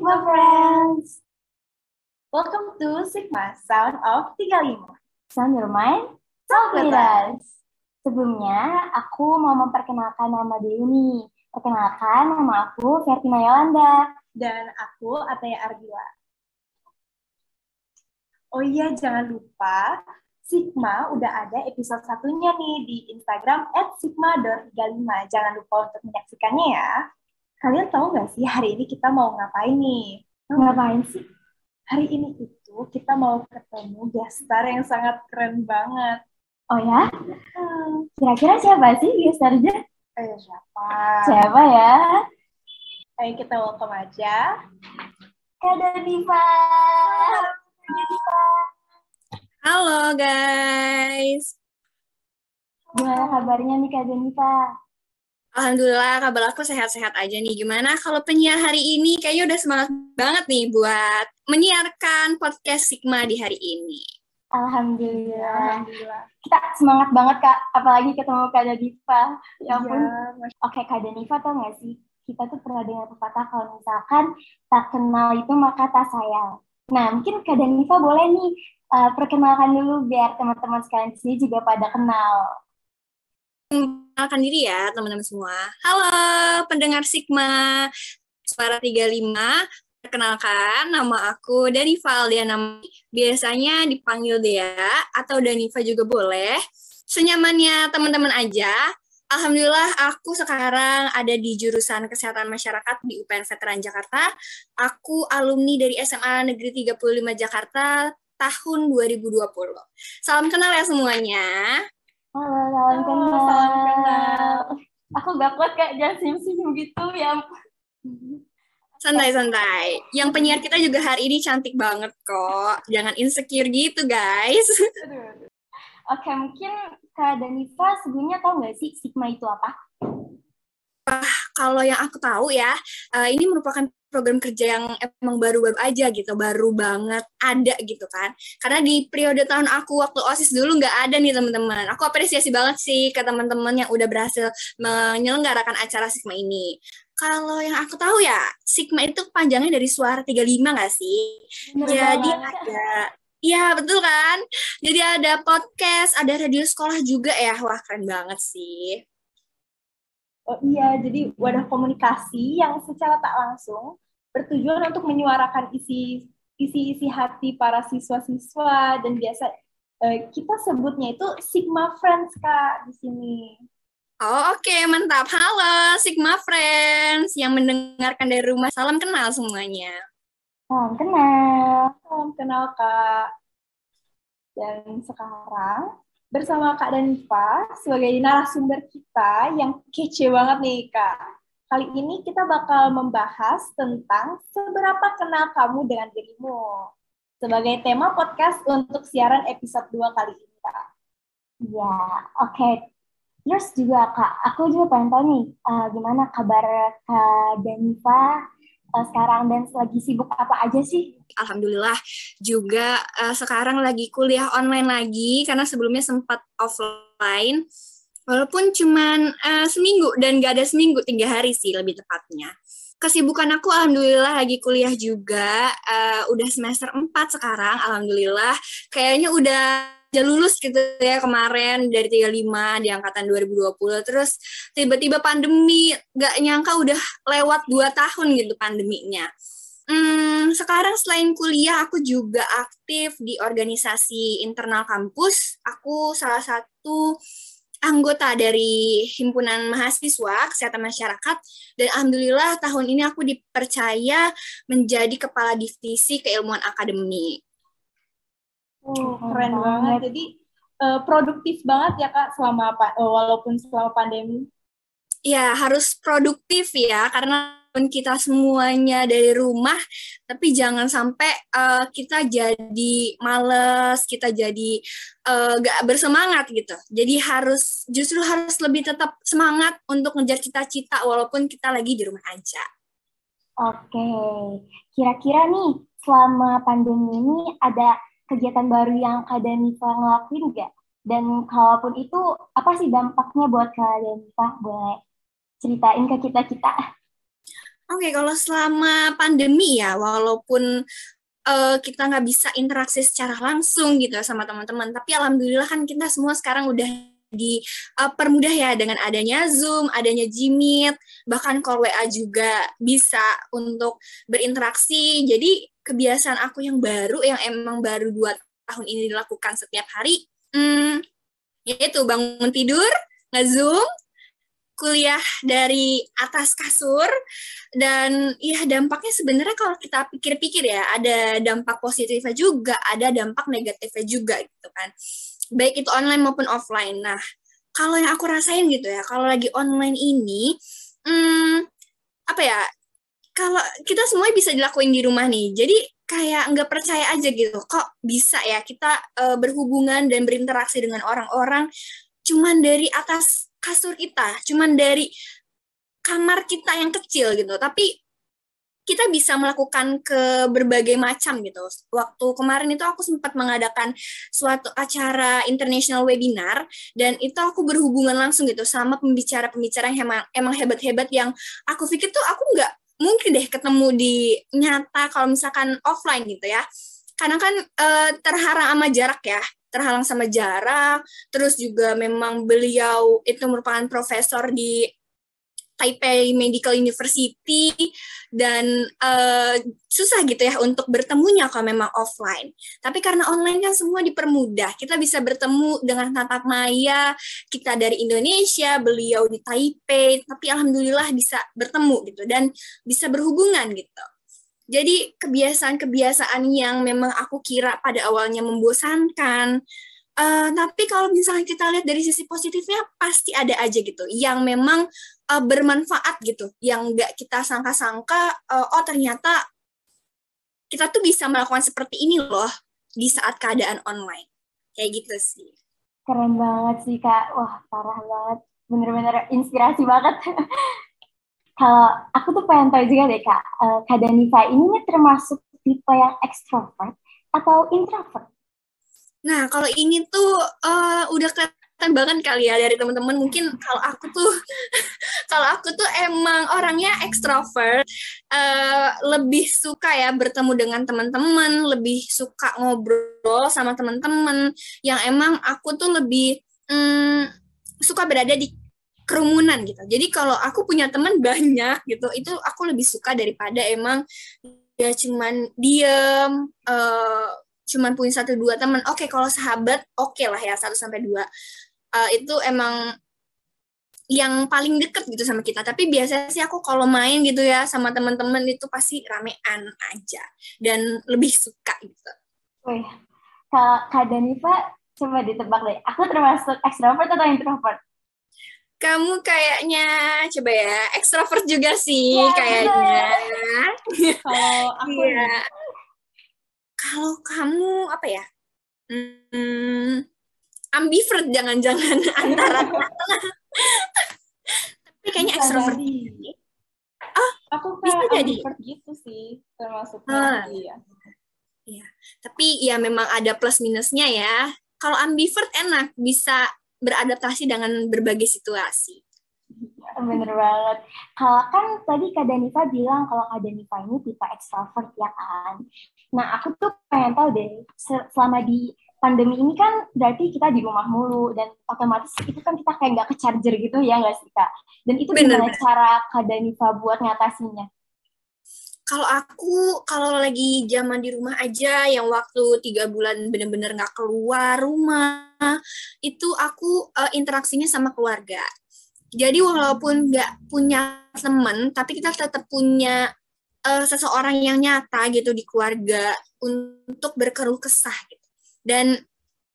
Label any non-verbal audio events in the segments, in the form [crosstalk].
Sigma friends! Welcome to Sigma Sound of 35. Sound your mind, talk with us. Sebelumnya, aku mau memperkenalkan nama diri nih. Perkenalkan, nama aku Vertina Yolanda. Dan aku Ataya Ardila. Oh iya, jangan lupa Sigma udah ada episode satunya nih di Instagram at sigma.35. Jangan lupa untuk menyaksikannya ya. Kalian tahu nggak sih hari ini kita mau ngapain nih? Ngapain sih? Hari ini itu kita mau ketemu gestar yang sangat keren banget. Oh ya? Hmm, Kira-kira siapa sih gestarnya? eh, siapa? Siapa ya? Ayo kita welcome aja. Kak Danifa. Halo guys. Gimana kabarnya nih Kak Danifa? Alhamdulillah kabar aku sehat-sehat aja nih. Gimana kalau penyiar hari ini kayaknya udah semangat banget nih buat menyiarkan podcast Sigma di hari ini. Alhamdulillah. Alhamdulillah. Kita semangat banget Kak, apalagi ketemu Kak Danifa. Ya ampun. Masya Oke, Kak Danifa tau gak sih? Kita tuh pernah dengar pepatah kalau misalkan tak kenal itu maka tak sayang. Nah, mungkin Kak Danifa boleh nih uh, perkenalkan dulu biar teman-teman sekalian di sini juga pada kenal. Kenalkan diri ya teman-teman semua. Halo pendengar Sigma Suara 35. Perkenalkan nama aku Danifa Aldiana. Biasanya dipanggil Dea atau Danifa juga boleh. Senyamannya teman-teman aja. Alhamdulillah aku sekarang ada di jurusan Kesehatan Masyarakat di UPN Veteran Jakarta. Aku alumni dari SMA Negeri 35 Jakarta tahun 2020. Salam kenal ya semuanya. Halo, salam Halo, kenal. salam kenal. Aku gak kuat Kak, jangan senyum-senyum gitu ya. Santai-santai. Yang penyiar kita juga hari ini cantik banget kok. Jangan insecure gitu, guys. Aduh. Oke, mungkin Kak Danifa sebelumnya tahu nggak sih Sigma itu apa? Kalau yang aku tahu ya, eh, ini merupakan program kerja yang emang baru-baru aja gitu, baru banget ada gitu kan. Karena di periode tahun aku waktu OSIS dulu nggak ada nih teman-teman. Aku apresiasi banget sih ke teman-teman yang udah berhasil menyelenggarakan acara Sigma ini. Kalau yang aku tahu ya, Sigma itu panjangnya dari suara 35 nggak sih? Bener Jadi banget. ada Iya betul kan? Jadi ada podcast, ada radio sekolah juga ya. Wah keren banget sih. Oh iya, jadi wadah komunikasi yang secara tak langsung bertujuan untuk menyuarakan isi isi-isi hati para siswa-siswa dan biasa eh, kita sebutnya itu Sigma Friends Kak di sini. Oh oke mantap. Halo Sigma Friends yang mendengarkan dari rumah. Salam kenal semuanya. Salam kenal. Salam kenal Kak. Dan sekarang bersama Kak Danifa sebagai narasumber kita yang kece banget nih Kak. Kali ini kita bakal membahas tentang seberapa kenal kamu dengan dirimu. Sebagai tema podcast untuk siaran episode 2 kali ini Kak. Ya, oke. Terus juga Kak, aku juga pengen tahu nih, eh, gimana kabar Kak Danifa eh, sekarang dan lagi sibuk apa aja sih? Alhamdulillah juga eh, sekarang lagi kuliah online lagi karena sebelumnya sempat offline. Walaupun cuman eh, seminggu dan gak ada seminggu, tiga hari sih lebih tepatnya. Kesibukan aku alhamdulillah lagi kuliah juga, eh, udah semester 4 sekarang, alhamdulillah. Kayaknya udah udah lulus gitu ya kemarin dari 35 di angkatan 2020 terus tiba-tiba pandemi gak nyangka udah lewat 2 tahun gitu pandeminya Hmm, sekarang selain kuliah, aku juga aktif di organisasi internal kampus. Aku salah satu anggota dari himpunan mahasiswa kesehatan masyarakat dan alhamdulillah tahun ini aku dipercaya menjadi kepala divisi keilmuan akademik. Oh, Keren keren banget. banget. Jadi eh, produktif banget ya Kak selama eh, walaupun selama pandemi. Ya, harus produktif ya karena kita semuanya dari rumah, tapi jangan sampai eh, kita jadi males, kita jadi eh, gak bersemangat gitu. Jadi harus justru harus lebih tetap semangat untuk ngejar cita-cita walaupun kita lagi di rumah aja. Oke, kira-kira nih selama pandemi ini ada kegiatan baru yang Kak Danifa ngelakuin nggak? Dan kalaupun itu, apa sih dampaknya buat Kak Danifa? Boleh ceritain ke kita-kita. Oke, okay, kalau selama pandemi ya, walaupun uh, kita nggak bisa interaksi secara langsung gitu sama teman-teman, tapi alhamdulillah kan kita semua sekarang udah di uh, permudah ya dengan adanya Zoom, adanya Gmeet, bahkan call WA juga bisa untuk berinteraksi. Jadi kebiasaan aku yang baru, yang emang baru dua tahun ini dilakukan setiap hari, hmm, yaitu bangun tidur, nge-zoom, kuliah dari atas kasur dan ya dampaknya sebenarnya kalau kita pikir-pikir ya ada dampak positifnya juga ada dampak negatifnya juga gitu kan. Baik itu online maupun offline. Nah kalau yang aku rasain gitu ya kalau lagi online ini hmm, apa ya kalau kita semuanya bisa dilakuin di rumah nih jadi kayak nggak percaya aja gitu kok bisa ya kita uh, berhubungan dan berinteraksi dengan orang-orang cuman dari atas kasur kita, cuman dari kamar kita yang kecil gitu. Tapi kita bisa melakukan ke berbagai macam gitu. Waktu kemarin itu aku sempat mengadakan suatu acara international webinar dan itu aku berhubungan langsung gitu sama pembicara-pembicara yang emang, emang hebat-hebat yang aku pikir tuh aku nggak mungkin deh ketemu di nyata kalau misalkan offline gitu ya. Karena kan e, terhalang sama jarak ya terhalang sama jarak, terus juga memang beliau itu merupakan profesor di Taipei Medical University dan uh, susah gitu ya untuk bertemunya kalau memang offline. Tapi karena online kan semua dipermudah, kita bisa bertemu dengan tatap maya, kita dari Indonesia, beliau di Taipei, tapi alhamdulillah bisa bertemu gitu dan bisa berhubungan gitu. Jadi kebiasaan-kebiasaan yang memang aku kira pada awalnya membosankan, uh, tapi kalau misalnya kita lihat dari sisi positifnya pasti ada aja gitu yang memang uh, bermanfaat gitu, yang nggak kita sangka-sangka, uh, oh ternyata kita tuh bisa melakukan seperti ini loh di saat keadaan online, kayak gitu sih. Keren banget sih kak, wah parah banget, bener-bener inspirasi banget. [laughs] kalau aku tuh pengen tahu juga deh kak, uh, kak Danifa ini termasuk tipe yang ekstrovert atau introvert? Nah kalau ini tuh uh, udah banget kali ya dari teman-teman. Mungkin kalau aku tuh [laughs] kalau aku tuh emang orangnya ekstrovert, uh, lebih suka ya bertemu dengan teman-teman, lebih suka ngobrol sama teman-teman. Yang emang aku tuh lebih um, suka berada di kerumunan gitu. Jadi kalau aku punya teman [laughs] banyak gitu, itu aku lebih suka daripada emang ya cuman diem, uh, cuman punya satu dua teman. Oke, okay, kalau sahabat oke okay lah ya satu sampai dua. Uh, itu emang yang paling deket gitu sama kita. Tapi biasanya sih aku kalau main gitu ya sama teman-teman itu pasti ramean aja dan lebih suka gitu. Wih, Kak, Kak Danifa coba ditebak deh. Aku termasuk extrovert atau introvert? kamu kayaknya coba ya ekstrovert juga sih ya, kayaknya. Kalau [laughs] aku ya. Kalau kamu apa ya? Hmm, ambivert jangan-jangan [laughs] antara [laughs] Tapi kayaknya ekstrovert. Oh, aku bisa jadi gitu sih termasuk ah. iya. Iya. Tapi ya memang ada plus minusnya ya. Kalau ambivert enak bisa beradaptasi dengan berbagai situasi. Bener banget. Kalau kan tadi Kak Danifa bilang kalau Kak Danifa ini tipe extrovert ya kan. Nah aku tuh pengen tahu deh, selama di pandemi ini kan berarti kita di rumah mulu dan otomatis itu kan kita kayak nggak ke charger gitu ya nggak sih Kak? Dan itu Bener. gimana cara Kak Danifa buat ngatasinya? kalau aku kalau lagi zaman di rumah aja yang waktu tiga bulan bener-bener nggak keluar rumah itu aku uh, interaksinya sama keluarga jadi walaupun nggak punya temen tapi kita tetap punya uh, seseorang yang nyata gitu di keluarga untuk berkeruh kesah gitu dan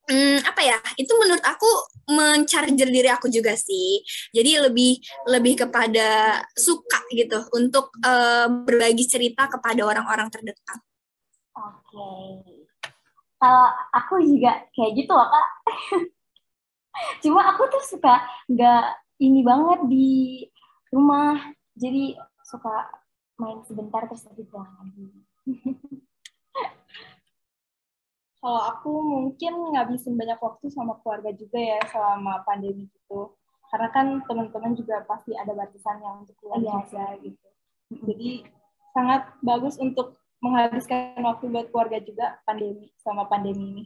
hmm, apa ya itu menurut aku mencharger diri aku juga sih. Jadi lebih lebih kepada suka gitu untuk uh, berbagi cerita kepada orang-orang terdekat. Oke. Okay. kalau aku juga kayak gitu loh kak. [laughs] Cuma aku tuh suka nggak ini banget di rumah. Jadi suka main sebentar terus lagi lagi [laughs] kalau aku mungkin ngabisin banyak waktu sama keluarga juga ya selama pandemi gitu. Karena kan teman-teman juga pasti ada batasan yang untuk keluar iya. juga gitu. Jadi sangat bagus untuk menghabiskan waktu buat keluarga juga pandemi sama pandemi ini.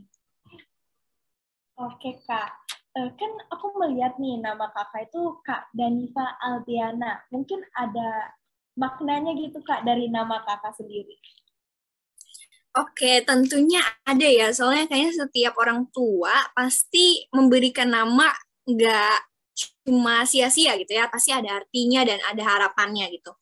Oke kak, uh, kan aku melihat nih nama kakak itu Kak Danifa Aldiana. Mungkin ada maknanya gitu kak dari nama kakak sendiri. Oke, tentunya ada ya. Soalnya kayaknya setiap orang tua pasti memberikan nama nggak cuma sia-sia gitu ya. Pasti ada artinya dan ada harapannya gitu.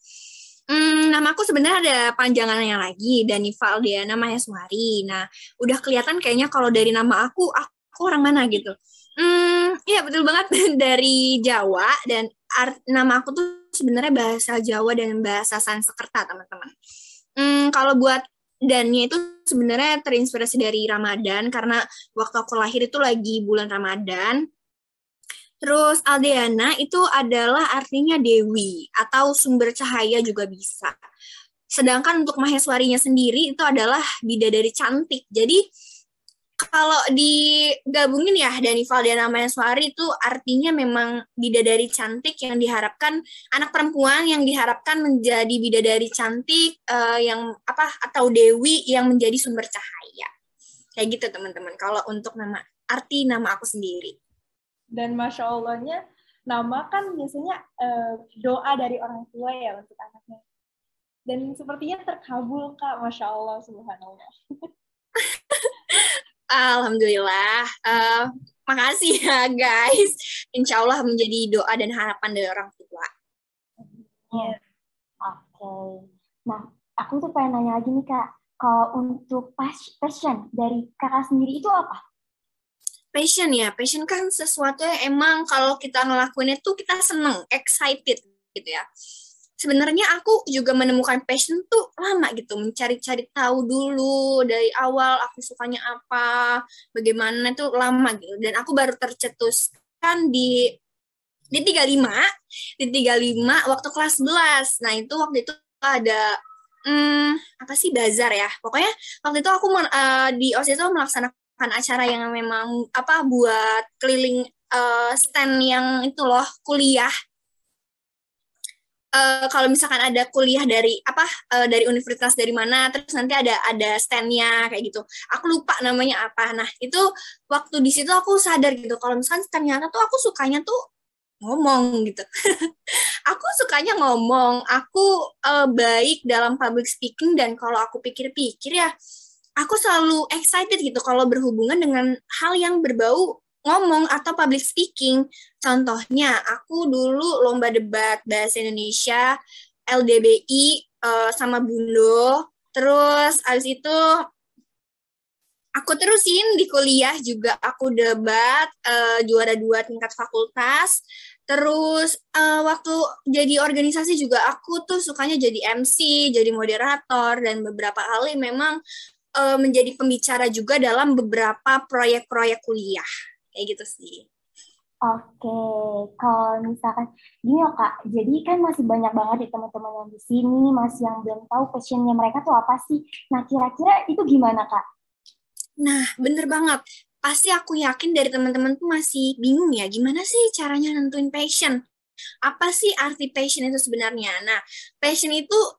Hmm, nama aku sebenarnya ada panjangannya lagi, Danival dia namanya Suhari. Nah, udah kelihatan kayaknya kalau dari nama aku, aku orang mana gitu. Hmm, iya betul banget [laughs] dari Jawa dan art, nama aku tuh sebenarnya bahasa Jawa dan bahasa Sanskerta, teman-teman. Hmm, kalau buat dannya itu sebenarnya terinspirasi dari Ramadan karena waktu aku lahir itu lagi bulan Ramadan. Terus Aldeana itu adalah artinya dewi atau sumber cahaya juga bisa. Sedangkan untuk Maheswarinya sendiri itu adalah bidadari cantik. Jadi kalau digabungin ya Danival dan Maheswari itu artinya memang bidadari cantik yang diharapkan anak perempuan yang diharapkan menjadi bidadari cantik uh, yang apa atau dewi yang menjadi sumber cahaya. Kayak gitu teman-teman. Kalau untuk nama arti nama aku sendiri. Dan masya Allahnya nama kan biasanya uh, doa dari orang tua ya untuk anaknya. Dan sepertinya terkabul kak, masya Allah, subhanallah. [laughs] Alhamdulillah. Uh, makasih ya guys. Insya Allah menjadi doa dan harapan dari orang tua. Yeah. Oke. Okay. Nah, aku tuh pengen nanya lagi nih kak. Kalau untuk passion dari kakak sendiri itu apa? Passion ya, passion kan sesuatu yang emang kalau kita ngelakuinnya tuh kita seneng, excited gitu ya sebenarnya aku juga menemukan passion tuh lama gitu mencari-cari tahu dulu dari awal aku sukanya apa bagaimana tuh lama gitu. Dan aku baru tercetuskan di di 35 di 35 waktu kelas 11 nah itu waktu itu ada hmm, apa sih bazar ya. Pokoknya waktu itu aku uh, di OSIS itu melaksanakan acara yang memang apa buat keliling uh, stand yang itu loh kuliah uh, kalau misalkan ada kuliah dari apa uh, dari universitas dari mana terus nanti ada ada standnya kayak gitu. Aku lupa namanya apa. Nah itu waktu di situ aku sadar gitu kalau misalkan ternyata tuh aku sukanya tuh ngomong gitu. [laughs] Aku sukanya ngomong aku uh, baik dalam public speaking dan kalau aku pikir-pikir ya aku selalu excited gitu kalau berhubungan dengan hal yang berbau ngomong atau public speaking. Contohnya, aku dulu lomba debat bahasa Indonesia LDBI uh, eh, sama Bundo. Terus abis itu aku terusin di kuliah juga aku debat uh, juara dua tingkat fakultas. Terus uh, waktu jadi organisasi juga aku tuh sukanya jadi MC, jadi moderator dan beberapa kali memang menjadi pembicara juga dalam beberapa proyek-proyek kuliah kayak gitu sih Oke, kalau misalkan gini loh kak, jadi kan masih banyak banget ya teman-teman yang di sini masih yang belum tahu passionnya mereka tuh apa sih. Nah kira-kira itu gimana kak? Nah bener banget, pasti aku yakin dari teman-teman tuh masih bingung ya gimana sih caranya nentuin passion. Apa sih arti passion itu sebenarnya? Nah passion itu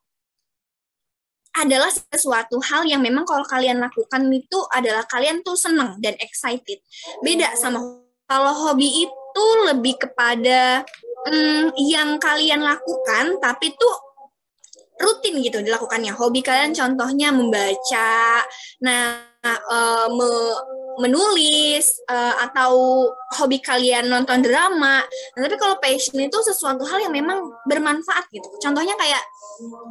adalah sesuatu hal yang memang kalau kalian lakukan itu adalah kalian tuh seneng dan excited. Beda sama kalau hobi itu lebih kepada hmm, yang kalian lakukan tapi tuh rutin gitu dilakukannya. Hobi kalian contohnya membaca, nah uh, me menulis uh, atau hobi kalian nonton drama. Nah, tapi kalau passion itu sesuatu hal yang memang bermanfaat gitu. Contohnya kayak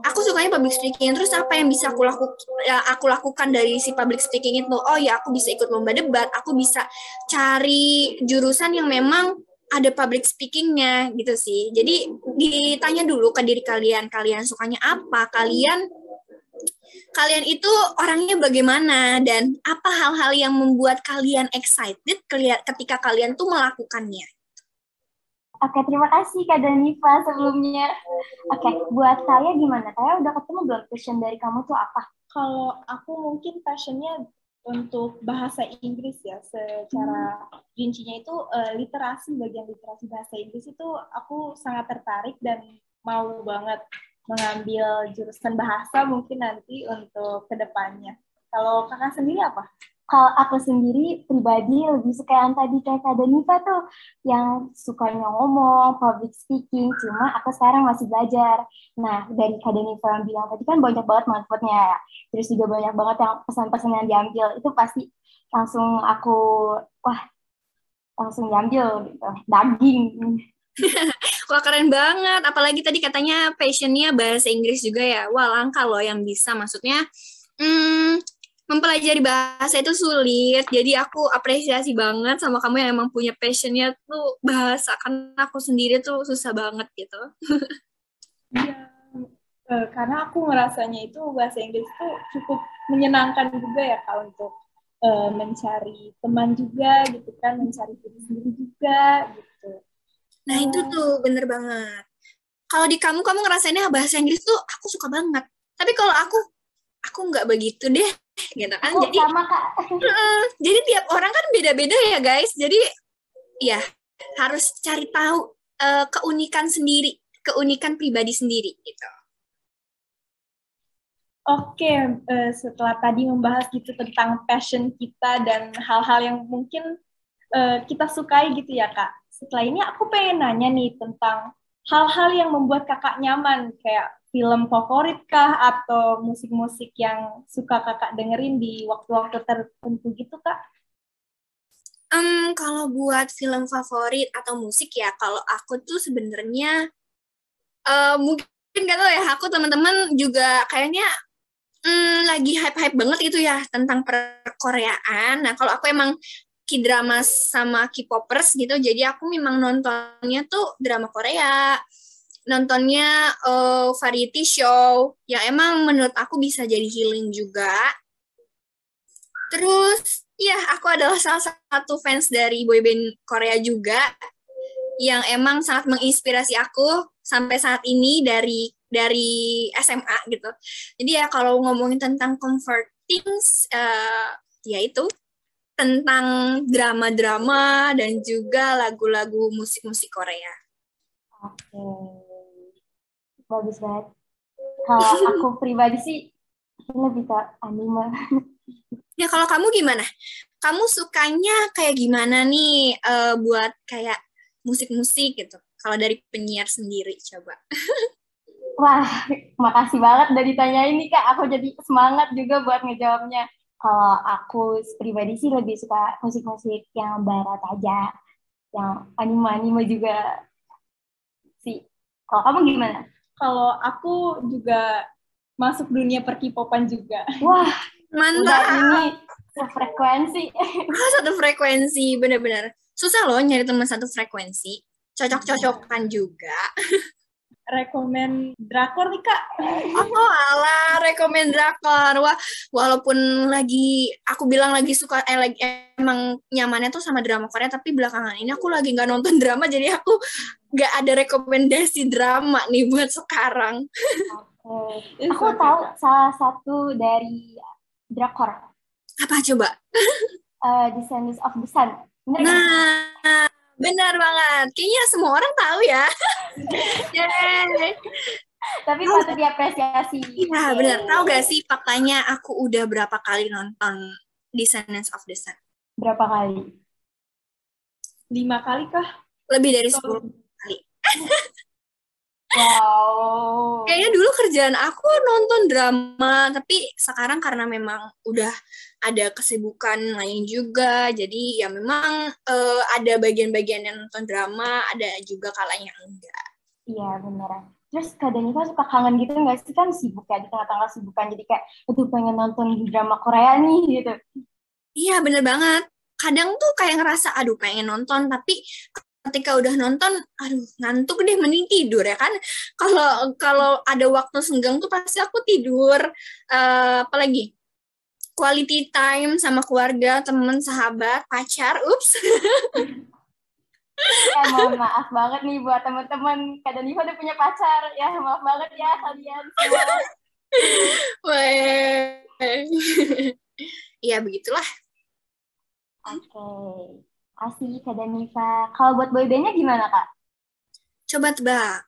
aku sukanya public speaking, terus apa yang bisa aku lakukan ya, aku lakukan dari si public speaking itu? Oh ya, aku bisa ikut lomba debat, aku bisa cari jurusan yang memang ada public speakingnya gitu sih. Jadi ditanya dulu ke diri kalian, kalian sukanya apa, kalian kalian itu orangnya bagaimana dan apa hal-hal yang membuat kalian excited ketika kalian tuh melakukannya. Oke, terima kasih Kak Danifa sebelumnya. Oke, buat saya gimana? Saya udah ketemu belum passion dari kamu tuh apa? Kalau aku mungkin passionnya untuk bahasa Inggris ya, secara hmm. rincinya itu uh, literasi, bagian literasi bahasa Inggris itu aku sangat tertarik dan mau banget mengambil jurusan bahasa mungkin nanti untuk ke depannya. Kalau kakak sendiri apa? Kalau aku sendiri pribadi lebih suka yang tadi kayak Kak Danifa tuh, yang sukanya ngomong, public speaking, cuma aku sekarang masih belajar. Nah, dari Kak Danifa yang bilang tadi kan banyak banget manfaatnya, terus juga banyak banget yang pesan-pesan yang diambil, itu pasti langsung aku, wah, langsung diambil gitu, daging. [laughs] Wah keren banget, apalagi tadi katanya passionnya bahasa Inggris juga ya. Wah langka loh yang bisa, maksudnya hmm, mempelajari bahasa itu sulit. Jadi aku apresiasi banget sama kamu yang emang punya passionnya tuh bahasa. Karena aku sendiri tuh susah banget gitu. [laughs] Iya, uh, karena aku ngerasanya itu bahasa Inggris tuh cukup menyenangkan juga ya kak untuk uh, mencari teman juga gitu kan, mencari diri sendiri juga gitu. Nah itu tuh bener banget. Kalau di kamu, kamu ngerasainnya bahasa Inggris tuh aku suka banget. Tapi kalau aku, aku nggak begitu deh [laughs] gitu kan Oh, jadi sama Kak. [laughs] uh, jadi tiap orang kan beda-beda ya guys jadi ya harus cari tahu uh, keunikan sendiri keunikan pribadi sendiri gitu Oke, uh, setelah tadi membahas gitu tentang passion kita dan hal-hal yang mungkin uh, kita sukai gitu ya kak. Setelah ini aku pengen nanya nih tentang hal-hal yang membuat kakak nyaman, kayak film favorit kah atau musik-musik yang suka kakak dengerin di waktu-waktu tertentu gitu kak? Um, kalau buat film favorit atau musik ya, kalau aku tuh sebenarnya uh, mungkin gak tau ya, aku teman-teman juga kayaknya um, lagi hype-hype banget gitu ya tentang perkoreaan. Nah kalau aku emang k-drama sama k-popers gitu, jadi aku memang nontonnya tuh drama Korea, nontonnya uh, variety show yang emang menurut aku bisa jadi healing juga. Terus ya aku adalah salah satu fans dari boyband Korea juga yang emang sangat menginspirasi aku sampai saat ini dari dari SMA gitu. Jadi ya kalau ngomongin tentang comfort things uh, ya itu tentang drama-drama dan juga lagu-lagu musik-musik Korea. Oke bagus banget. Kalau aku [laughs] pribadi sih lebih ke anime. Ya kalau kamu gimana? Kamu sukanya kayak gimana nih uh, buat kayak musik-musik gitu? Kalau dari penyiar sendiri coba. Wah, makasih banget udah ditanya ini kak. Aku jadi semangat juga buat ngejawabnya. Kalau aku pribadi sih lebih suka musik-musik yang barat aja, yang anime-anime juga sih. Kalau kamu gimana? kalau aku juga masuk dunia perkipopan juga. Wah, mantap. ini sefrekuensi. Oh, satu frekuensi, bener-bener. Susah loh nyari teman satu frekuensi. Cocok-cocokan juga. Rekomen drakor nih kak. Oh alah, rekomen drakor. Wah, walaupun lagi aku bilang lagi suka eh lagi emang nyamannya tuh sama drama Korea, tapi belakangan ini aku lagi nggak nonton [laughs] drama, jadi aku nggak ada rekomendasi drama nih buat sekarang. Oke. Aku tahu salah satu dari drakor. Apa coba? Uh, Descendants of the Sun. Bener nah, Benar banget. Kayaknya semua orang tahu ya. [laughs] Tapi patut diapresiasi. Iya, benar. Tahu gak sih faktanya aku udah berapa kali nonton Descendants of the Sun? Berapa kali? Lima kali kah? Lebih dari sepuluh kali. [laughs] Wow. Kayaknya dulu kerjaan aku nonton drama, tapi sekarang karena memang udah ada kesibukan lain juga, jadi ya memang uh, ada bagian-bagian yang nonton drama, ada juga kalanya enggak. Iya benar. Terus kadang kan suka kangen gitu nggak sih kan sibuk ya di tengah-tengah sibukan jadi kayak aduh pengen nonton drama Korea nih gitu. Iya bener banget. Kadang tuh kayak ngerasa aduh pengen nonton tapi ketika udah nonton, aduh ngantuk deh mending tidur ya kan. Kalau kalau ada waktu senggang tuh pasti aku tidur. Uh, apalagi quality time sama keluarga, temen, sahabat, pacar, ups. ya mohon maaf banget nih buat teman-teman Kak Danifa udah punya pacar ya maaf banget ya kalian semua. Iya begitulah. Oke. Okay. Asih Kak Danifa. Kalau buat boybandnya gimana Kak? Coba tebak.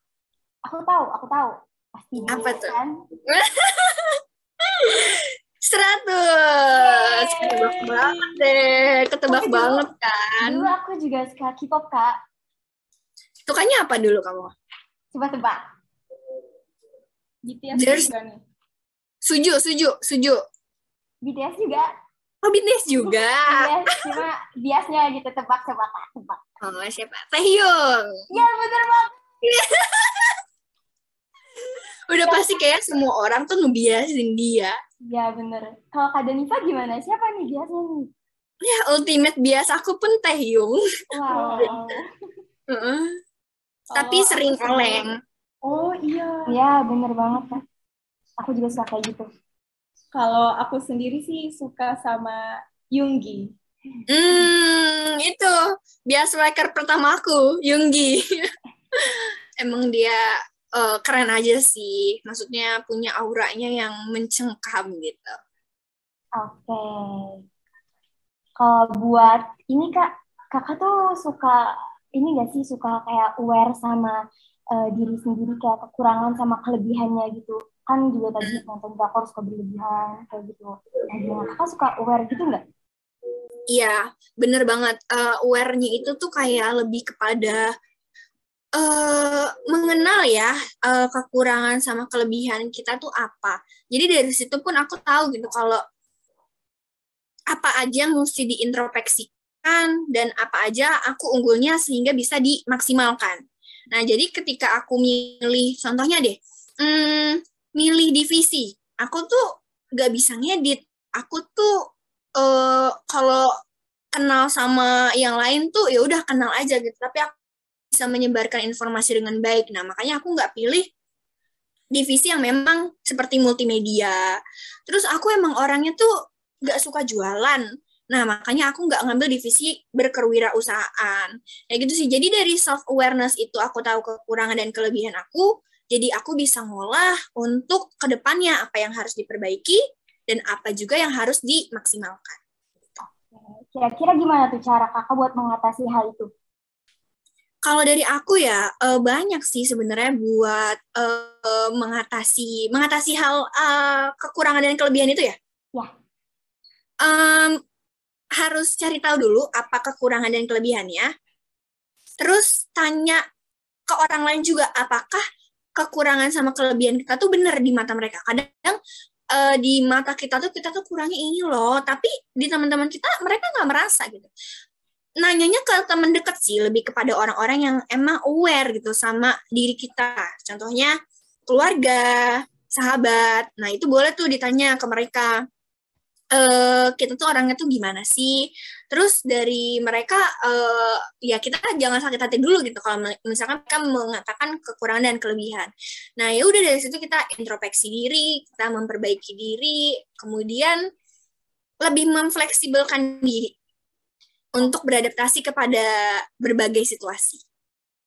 Aku tahu, aku tahu. Pasti Apa tuh? kan? [laughs] Seratus. Ketebak banget deh. Ketebak Aku juga- banget kan. Dulu aku juga suka K-pop, Kak. Sukanya apa dulu kamu? Coba tebak. BTS There's- juga nih. Suju, suju, suju. BTS juga. Oh, BTS juga. Iya, cuma biasnya gitu tebak-tebak, Kak. Tebak. Oh, siapa? Taehyung. Ya, bener banget. [laughs] Udah pasti kayak semua orang tuh ngebiasin dia. Ya, bener. Kalau Kak Danifa gimana? Siapa nih biasanya nih? Ya, ultimate bias aku pun Taehyung. Wow. [laughs] Heeh. Oh, Tapi sering oleng. Oh iya. Ya, bener banget, Kak. Aku juga suka kayak gitu. Kalau aku sendiri sih suka sama Yoongi. Hmm, itu bias striker pertama aku, Yoongi. [laughs] Emang dia eh, keren aja sih. Maksudnya punya auranya yang mencengkam gitu. Oke. Kalau buat ini Kak, Kakak tuh suka ini gak sih suka kayak aware sama eh, diri sendiri kayak kekurangan sama kelebihannya gitu. Kan juga tadi nonton drakor suka berlebihan kayak gitu. Nah? Kakak suka aware gitu nggak? Iya, bener banget. Eh, aware-nya itu tuh kayak lebih kepada eh mengenal ya eh, kekurangan sama kelebihan kita tuh apa. Jadi dari situ pun aku tahu gitu kalau apa aja yang mesti diintrospeksikan dan apa aja aku unggulnya sehingga bisa dimaksimalkan. Nah, jadi ketika aku milih, contohnya deh, hmm, milih divisi, aku tuh gak bisa ngedit. Aku tuh eh kalau kenal sama yang lain tuh ya udah kenal aja gitu. Tapi aku bisa menyebarkan informasi dengan baik. Nah, makanya aku nggak pilih divisi yang memang seperti multimedia. Terus aku emang orangnya tuh nggak suka jualan. Nah, makanya aku nggak ngambil divisi berkewirausahaan. Ya gitu sih. Jadi dari self awareness itu aku tahu kekurangan dan kelebihan aku. Jadi aku bisa ngolah untuk ke depannya apa yang harus diperbaiki dan apa juga yang harus dimaksimalkan. Kira-kira gimana tuh cara Kakak buat mengatasi hal itu? Kalau dari aku ya eh, banyak sih sebenarnya buat eh, mengatasi mengatasi hal eh, kekurangan dan kelebihan itu ya. Ya. Em, harus cari tahu dulu apa kekurangan dan kelebihannya. Terus tanya ke orang lain juga apakah kekurangan sama kelebihan kita tuh benar di mata mereka. Kadang eh, di mata kita tuh kita tuh kurangnya ini loh, tapi di teman-teman kita mereka nggak merasa gitu. Nanyanya ke teman dekat sih lebih kepada orang-orang yang emang aware gitu sama diri kita. Contohnya keluarga sahabat. Nah itu boleh tuh ditanya ke mereka eh kita tuh orangnya tuh gimana sih terus dari mereka eh ya kita jangan sakit hati dulu gitu kalau misalkan mereka mengatakan kekurangan dan kelebihan nah ya udah dari situ kita introspeksi diri kita memperbaiki diri kemudian lebih memfleksibelkan diri untuk beradaptasi kepada berbagai situasi.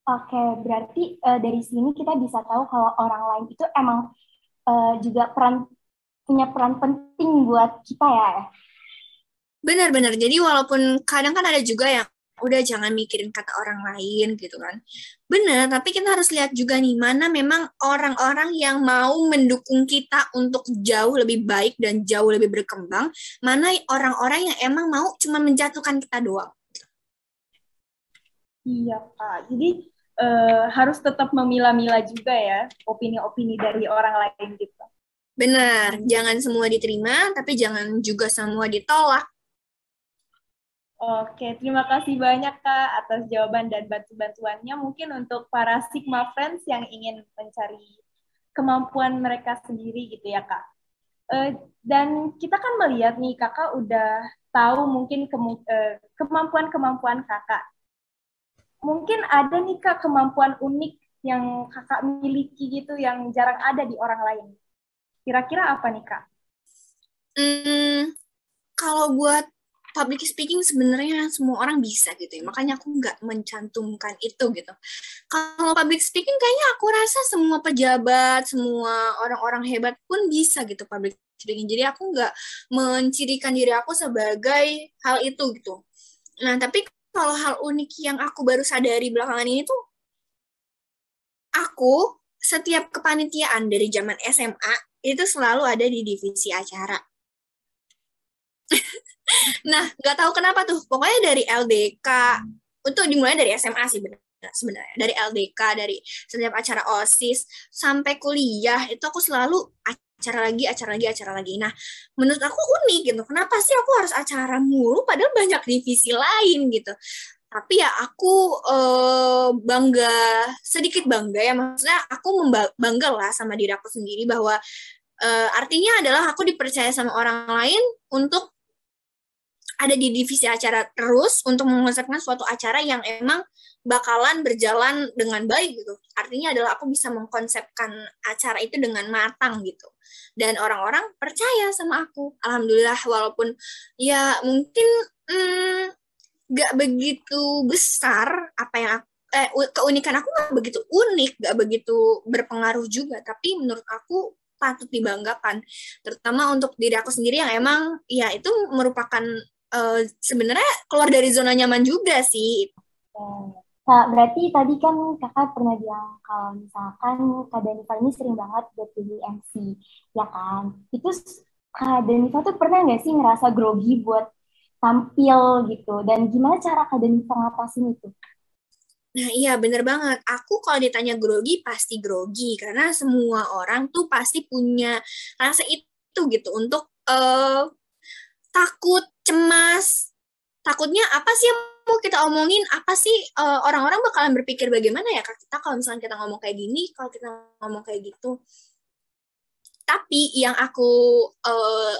Oke, berarti eh, dari sini kita bisa tahu kalau orang lain itu emang eh, juga peran punya peran penting buat kita ya. Benar-benar. Jadi walaupun kadang kan ada juga yang udah jangan mikirin kata orang lain gitu kan. Benar, tapi kita harus lihat juga nih mana memang orang-orang yang mau mendukung kita untuk jauh lebih baik dan jauh lebih berkembang, mana orang-orang yang emang mau cuma menjatuhkan kita doang. Iya, Kak. Jadi eh, harus tetap memilah-milah juga ya opini-opini dari orang lain gitu. Benar, jangan semua diterima, tapi jangan juga semua ditolak. Oke, terima kasih banyak Kak atas jawaban dan bantu-bantuannya. Mungkin untuk para Sigma Friends yang ingin mencari kemampuan mereka sendiri gitu ya Kak. Eh, dan kita kan melihat nih Kakak udah tahu mungkin eh, kemampuan-kemampuan Kakak. Mungkin ada nih Kak kemampuan unik yang Kakak miliki gitu yang jarang ada di orang lain. Kira-kira apa nih Kak? Hmm, kalau buat public speaking sebenarnya semua orang bisa gitu ya. Makanya aku nggak mencantumkan itu gitu. Kalau public speaking kayaknya aku rasa semua pejabat, semua orang-orang hebat pun bisa gitu public speaking. Jadi aku nggak mencirikan diri aku sebagai hal itu gitu. Nah, tapi kalau hal unik yang aku baru sadari belakangan ini tuh aku setiap kepanitiaan dari zaman SMA itu selalu ada di divisi acara. [laughs] nah, nggak tahu kenapa tuh. Pokoknya dari LDK, untuk dimulai dari SMA sih benar sebenarnya. Dari LDK, dari setiap acara OSIS, sampai kuliah, itu aku selalu acara lagi, acara lagi, acara lagi. Nah, menurut aku unik gitu. Kenapa sih aku harus acara mulu, padahal banyak divisi lain gitu tapi ya aku uh, bangga sedikit bangga ya maksudnya aku bangga lah sama diri aku sendiri bahwa uh, artinya adalah aku dipercaya sama orang lain untuk ada di divisi acara terus untuk mengonsepkan suatu acara yang emang bakalan berjalan dengan baik gitu. Artinya adalah aku bisa mengkonsepkan acara itu dengan matang gitu. Dan orang-orang percaya sama aku. Alhamdulillah walaupun ya mungkin hmm, gak begitu besar apa yang aku, eh, keunikan aku gak begitu unik, gak begitu berpengaruh juga. Tapi menurut aku patut dibanggakan, terutama untuk diri aku sendiri yang emang ya itu merupakan uh, sebenarnya keluar dari zona nyaman juga sih. Nah, berarti tadi kan kakak pernah bilang kalau misalkan Kak Danifa ini sering banget buat jadi MC, ya kan? Itu Kak Danifa tuh pernah nggak sih ngerasa grogi buat tampil gitu dan gimana cara kalian bisa ngatasin itu Nah iya bener banget. Aku kalau ditanya grogi pasti grogi karena semua orang tuh pasti punya rasa itu gitu untuk uh, takut, cemas. Takutnya apa sih yang mau kita omongin? Apa sih uh, orang-orang bakalan berpikir bagaimana ya kak kita kalau misalnya kita ngomong kayak gini, kalau kita ngomong kayak gitu. Tapi yang aku uh,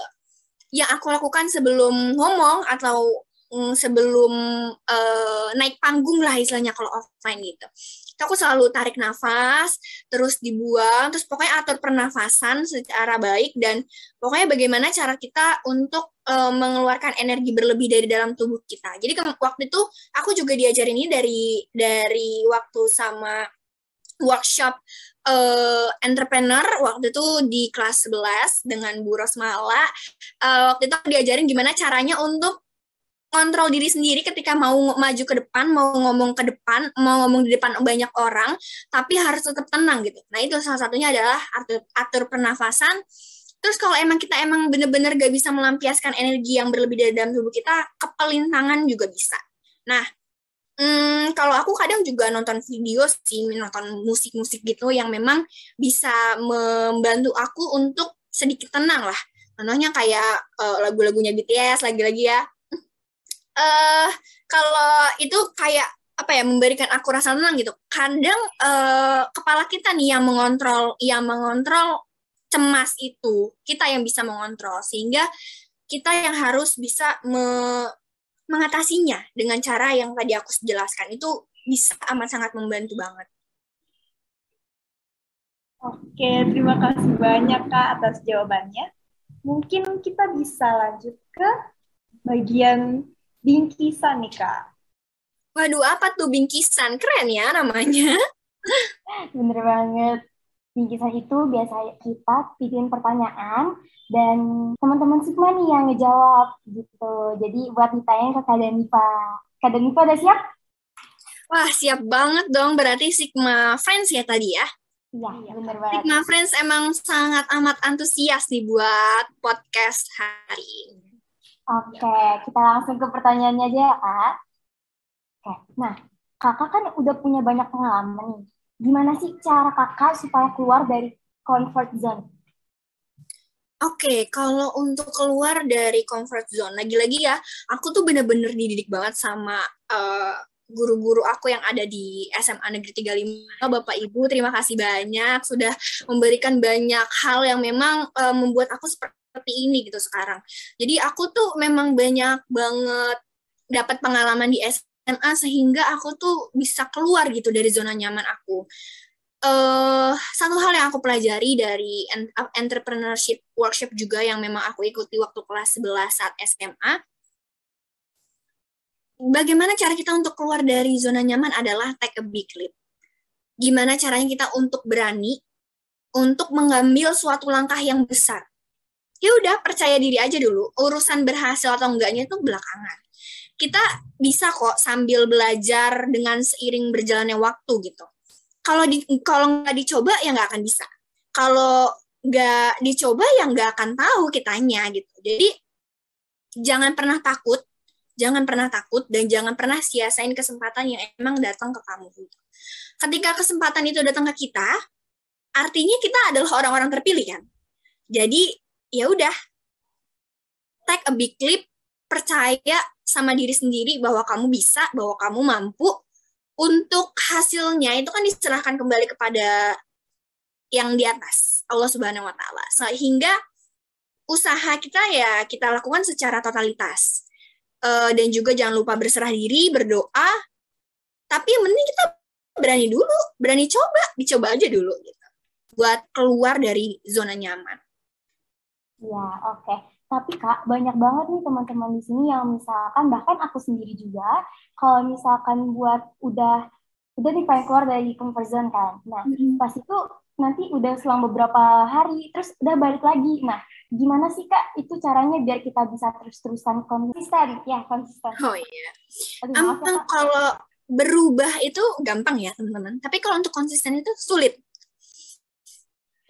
yang aku lakukan sebelum ngomong atau mm, sebelum uh, naik panggung lah istilahnya kalau offline gitu. aku selalu tarik nafas, terus dibuang, terus pokoknya atur pernafasan secara baik dan pokoknya bagaimana cara kita untuk uh, mengeluarkan energi berlebih dari dalam tubuh kita. Jadi waktu itu aku juga diajarin ini dari dari waktu sama workshop uh, entrepreneur waktu itu di kelas 11 dengan Bu Rosmala. Uh, waktu itu diajarin gimana caranya untuk kontrol diri sendiri ketika mau maju ke depan, mau ngomong ke depan, mau ngomong di depan banyak orang, tapi harus tetap tenang gitu. Nah itu salah satunya adalah atur, atur pernafasan. Terus kalau emang kita emang bener-bener gak bisa melampiaskan energi yang berlebih dari dalam tubuh kita, kepelin tangan juga bisa. Nah, Hmm, kalau aku kadang juga nonton video sih, nonton musik-musik gitu yang memang bisa membantu aku untuk sedikit tenang lah. Contohnya kayak uh, lagu-lagunya BTS lagi-lagi ya. Uh, kalau itu kayak apa ya memberikan aku rasa tenang gitu. Kadang uh, kepala kita nih yang mengontrol, yang mengontrol cemas itu kita yang bisa mengontrol sehingga kita yang harus bisa me mengatasinya dengan cara yang tadi aku jelaskan itu bisa amat sangat membantu banget. Oke, terima kasih banyak Kak atas jawabannya. Mungkin kita bisa lanjut ke bagian bingkisan nih Kak. Waduh, apa tuh bingkisan? Keren ya namanya. [laughs] Bener banget. Bingkisan itu biasa kita bikin pertanyaan dan teman-teman Sigma nih yang ngejawab gitu. Jadi buat ditanya ke Kak Danifa. Kak Danifa udah siap? Wah, siap banget dong. Berarti Sigma Friends ya tadi ya? Iya, bener banget. Sigma Friends emang sangat amat antusias nih buat podcast hari ini. Oke, kita langsung ke pertanyaannya aja ya, Kak. Oke, nah, kakak kan udah punya banyak pengalaman nih gimana sih cara kakak supaya keluar dari comfort zone? Oke, okay, kalau untuk keluar dari comfort zone, lagi-lagi ya, aku tuh bener-bener dididik banget sama uh, guru-guru aku yang ada di SMA Negeri 35. Bapak Ibu, terima kasih banyak sudah memberikan banyak hal yang memang uh, membuat aku seperti ini gitu sekarang. Jadi aku tuh memang banyak banget dapat pengalaman di SMA SMA sehingga aku tuh bisa keluar gitu dari zona nyaman aku. Uh, satu hal yang aku pelajari dari entrepreneurship workshop juga yang memang aku ikuti waktu kelas 11 saat SMA. Bagaimana cara kita untuk keluar dari zona nyaman adalah take a big leap. Gimana caranya kita untuk berani untuk mengambil suatu langkah yang besar. Ya udah percaya diri aja dulu. Urusan berhasil atau enggaknya itu belakangan kita bisa kok sambil belajar dengan seiring berjalannya waktu gitu. kalau di kalau nggak dicoba ya nggak akan bisa. Kalau nggak dicoba ya nggak akan tahu kitanya gitu. Jadi jangan pernah takut jangan pernah takut dan jangan pernah sia-siain kesempatan yang emang datang ke kamu. Ketika kesempatan itu datang ke kita artinya kita adalah orang-orang terpilih kan? Jadi ya udah take a big leap percaya sama diri sendiri bahwa kamu bisa bahwa kamu mampu untuk hasilnya itu kan diserahkan kembali kepada yang di atas Allah Subhanahu wa taala. Sehingga usaha kita ya kita lakukan secara totalitas. Uh, dan juga jangan lupa berserah diri, berdoa. Tapi yang penting kita berani dulu, berani coba, dicoba aja dulu gitu. Buat keluar dari zona nyaman. Ya, oke. Okay. Tapi Kak, banyak banget nih teman-teman di sini yang misalkan bahkan aku sendiri juga kalau misalkan buat udah udah nih pengen keluar dari comfort zone kan. Nah, mm-hmm. pas itu nanti udah selang beberapa hari terus udah balik lagi. Nah, gimana sih Kak itu caranya biar kita bisa terus-terusan konsisten? Ya, konsisten. Oh iya. Aduh, ya, kalau berubah itu gampang ya, teman-teman. Tapi kalau untuk konsisten itu sulit.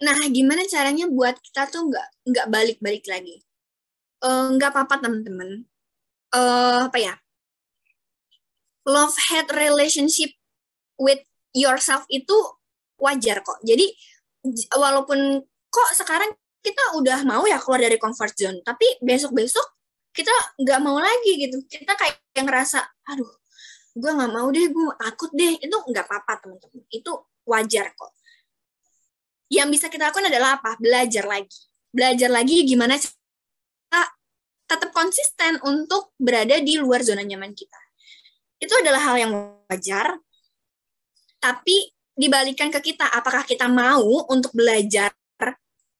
Nah, gimana caranya buat kita tuh nggak nggak balik-balik lagi? Eh, nggak uh, apa-apa teman-teman. Uh, apa ya? Love hate relationship with yourself itu wajar kok. Jadi walaupun kok sekarang kita udah mau ya keluar dari comfort zone tapi besok besok kita nggak mau lagi gitu. Kita kayak yang ngerasa aduh gue nggak mau deh gue takut deh. Itu nggak apa-apa teman-teman. Itu wajar kok. Yang bisa kita lakukan adalah apa? Belajar lagi. Belajar lagi gimana tetap konsisten untuk berada di luar zona nyaman kita. Itu adalah hal yang wajar, tapi dibalikan ke kita, apakah kita mau untuk belajar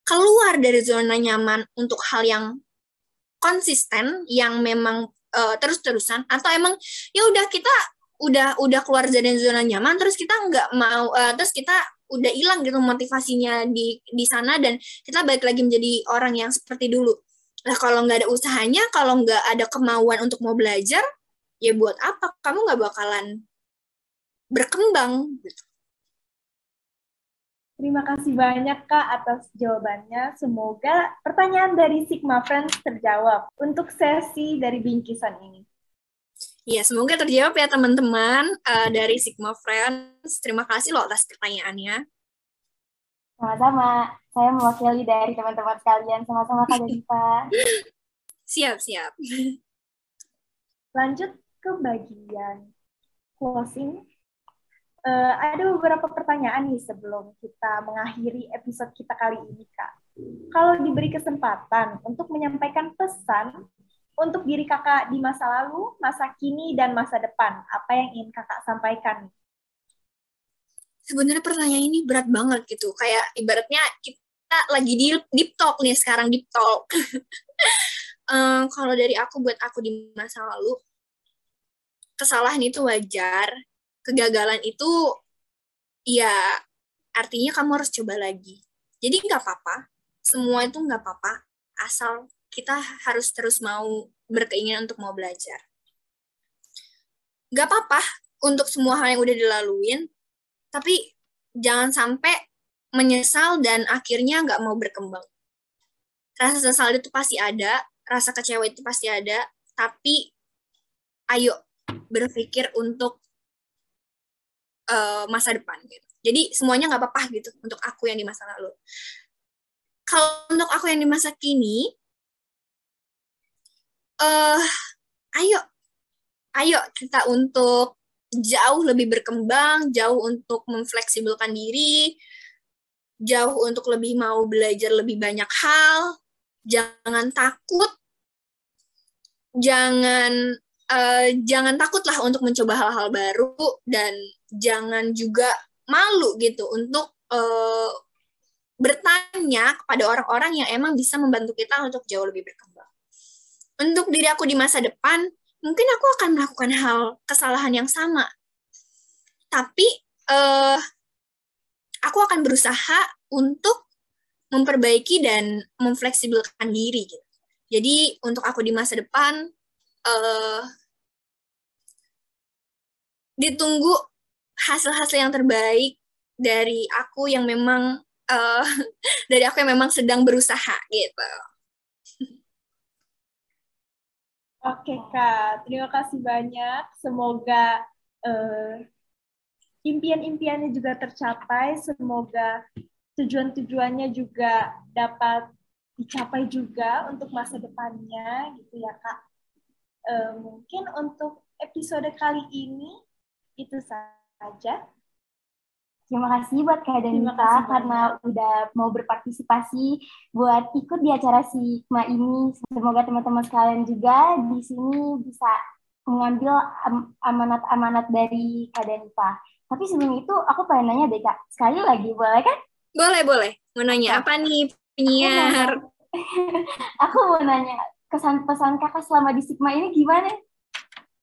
keluar dari zona nyaman untuk hal yang konsisten, yang memang uh, terus-terusan, atau emang ya udah kita udah udah keluar dari zona nyaman, terus kita nggak mau, uh, terus kita udah hilang gitu motivasinya di di sana dan kita balik lagi menjadi orang yang seperti dulu Nah, kalau nggak ada usahanya, kalau nggak ada kemauan untuk mau belajar, ya buat apa? Kamu nggak bakalan berkembang. Terima kasih banyak Kak atas jawabannya. Semoga pertanyaan dari Sigma Friends terjawab untuk sesi dari bingkisan ini. Ya, semoga terjawab ya teman-teman uh, dari Sigma Friends. Terima kasih loh atas pertanyaannya. Sama-sama. Saya mewakili dari teman-teman sekalian. Sama-sama Kak Diva. [laughs] Siap, siap. Lanjut ke bagian closing. Uh, ada beberapa pertanyaan nih sebelum kita mengakhiri episode kita kali ini, Kak. Kalau diberi kesempatan untuk menyampaikan pesan untuk diri kakak di masa lalu, masa kini, dan masa depan, apa yang ingin kakak sampaikan? sebenarnya pertanyaan ini berat banget gitu kayak ibaratnya kita lagi di deep talk nih sekarang deep talk. Um, [laughs] kalau dari aku buat aku di masa lalu kesalahan itu wajar kegagalan itu ya artinya kamu harus coba lagi. Jadi nggak apa-apa semua itu nggak apa-apa asal kita harus terus mau berkeinginan untuk mau belajar. Nggak apa-apa untuk semua hal yang udah dilaluin tapi jangan sampai menyesal dan akhirnya nggak mau berkembang. Rasa sesal itu pasti ada, rasa kecewa itu pasti ada, tapi ayo berpikir untuk uh, masa depan gitu. Jadi semuanya nggak apa-apa gitu untuk aku yang di masa lalu. Kalau untuk aku yang di masa kini, uh, ayo, ayo kita untuk jauh lebih berkembang, jauh untuk memfleksibelkan diri, jauh untuk lebih mau belajar lebih banyak hal, jangan takut, jangan uh, jangan takutlah untuk mencoba hal-hal baru dan jangan juga malu gitu untuk uh, bertanya kepada orang-orang yang emang bisa membantu kita untuk jauh lebih berkembang. Untuk diri aku di masa depan, mungkin aku akan melakukan hal kesalahan yang sama. Tapi uh, aku akan berusaha untuk memperbaiki dan memfleksibelkan diri. Gitu. Jadi untuk aku di masa depan uh, ditunggu hasil-hasil yang terbaik dari aku yang memang uh, [laughs] dari aku yang memang sedang berusaha gitu. Oke Kak, terima kasih banyak. Semoga uh, impian-impiannya juga tercapai. Semoga tujuan-tujuannya juga dapat dicapai juga untuk masa depannya gitu ya Kak. Uh, mungkin untuk episode kali ini itu saja. Terima kasih buat Kak Danita karena udah mau berpartisipasi buat ikut di acara Sigma ini. Semoga teman-teman sekalian juga di sini bisa mengambil amanat-amanat dari Kak Danita. Tapi sebelum itu aku pengen nanya deh Kak, sekali lagi boleh kan? Boleh, boleh. Mau nanya apa nih penyiar? [laughs] Aku mau nanya kesan pesan kakak selama di Sigma ini gimana?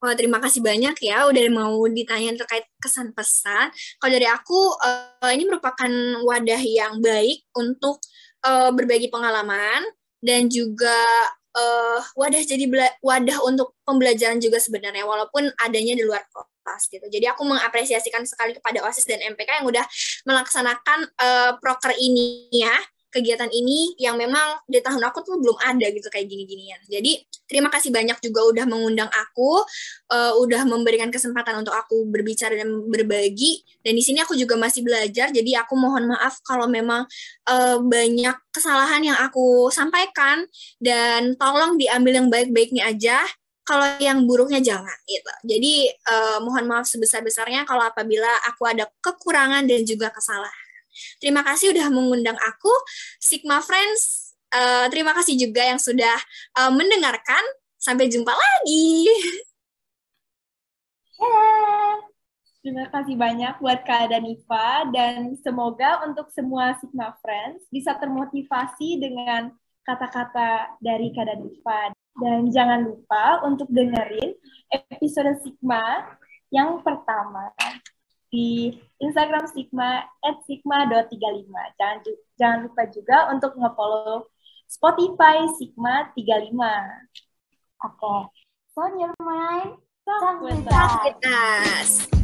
Wah, terima kasih banyak ya udah mau ditanya terkait kesan pesan. Kalau dari aku, uh, ini merupakan wadah yang baik untuk uh, berbagi pengalaman dan juga uh, wadah jadi wadah untuk pembelajaran juga sebenarnya, walaupun adanya di luar kelas gitu. Jadi aku mengapresiasikan sekali kepada OSIS dan MPK yang udah melaksanakan uh, proker ini ya kegiatan ini yang memang di tahun aku tuh belum ada gitu kayak gini-ginian. Jadi terima kasih banyak juga udah mengundang aku, uh, udah memberikan kesempatan untuk aku berbicara dan berbagi. Dan di sini aku juga masih belajar, jadi aku mohon maaf kalau memang uh, banyak kesalahan yang aku sampaikan dan tolong diambil yang baik-baiknya aja. Kalau yang buruknya jangan gitu. Jadi uh, mohon maaf sebesar-besarnya kalau apabila aku ada kekurangan dan juga kesalahan. Terima kasih udah mengundang aku, Sigma Friends. Uh, terima kasih juga yang sudah uh, mendengarkan. Sampai jumpa lagi. Terima kasih banyak buat Kak Danifa dan semoga untuk semua Sigma Friends bisa termotivasi dengan kata-kata dari Kak Danifa. Dan jangan lupa untuk dengerin episode Sigma yang pertama di Instagram Sigma at sigma.35. Jangan, jangan lupa juga untuk nge-follow Spotify Sigma 35. Oke. Okay. So, your mind, talk with us.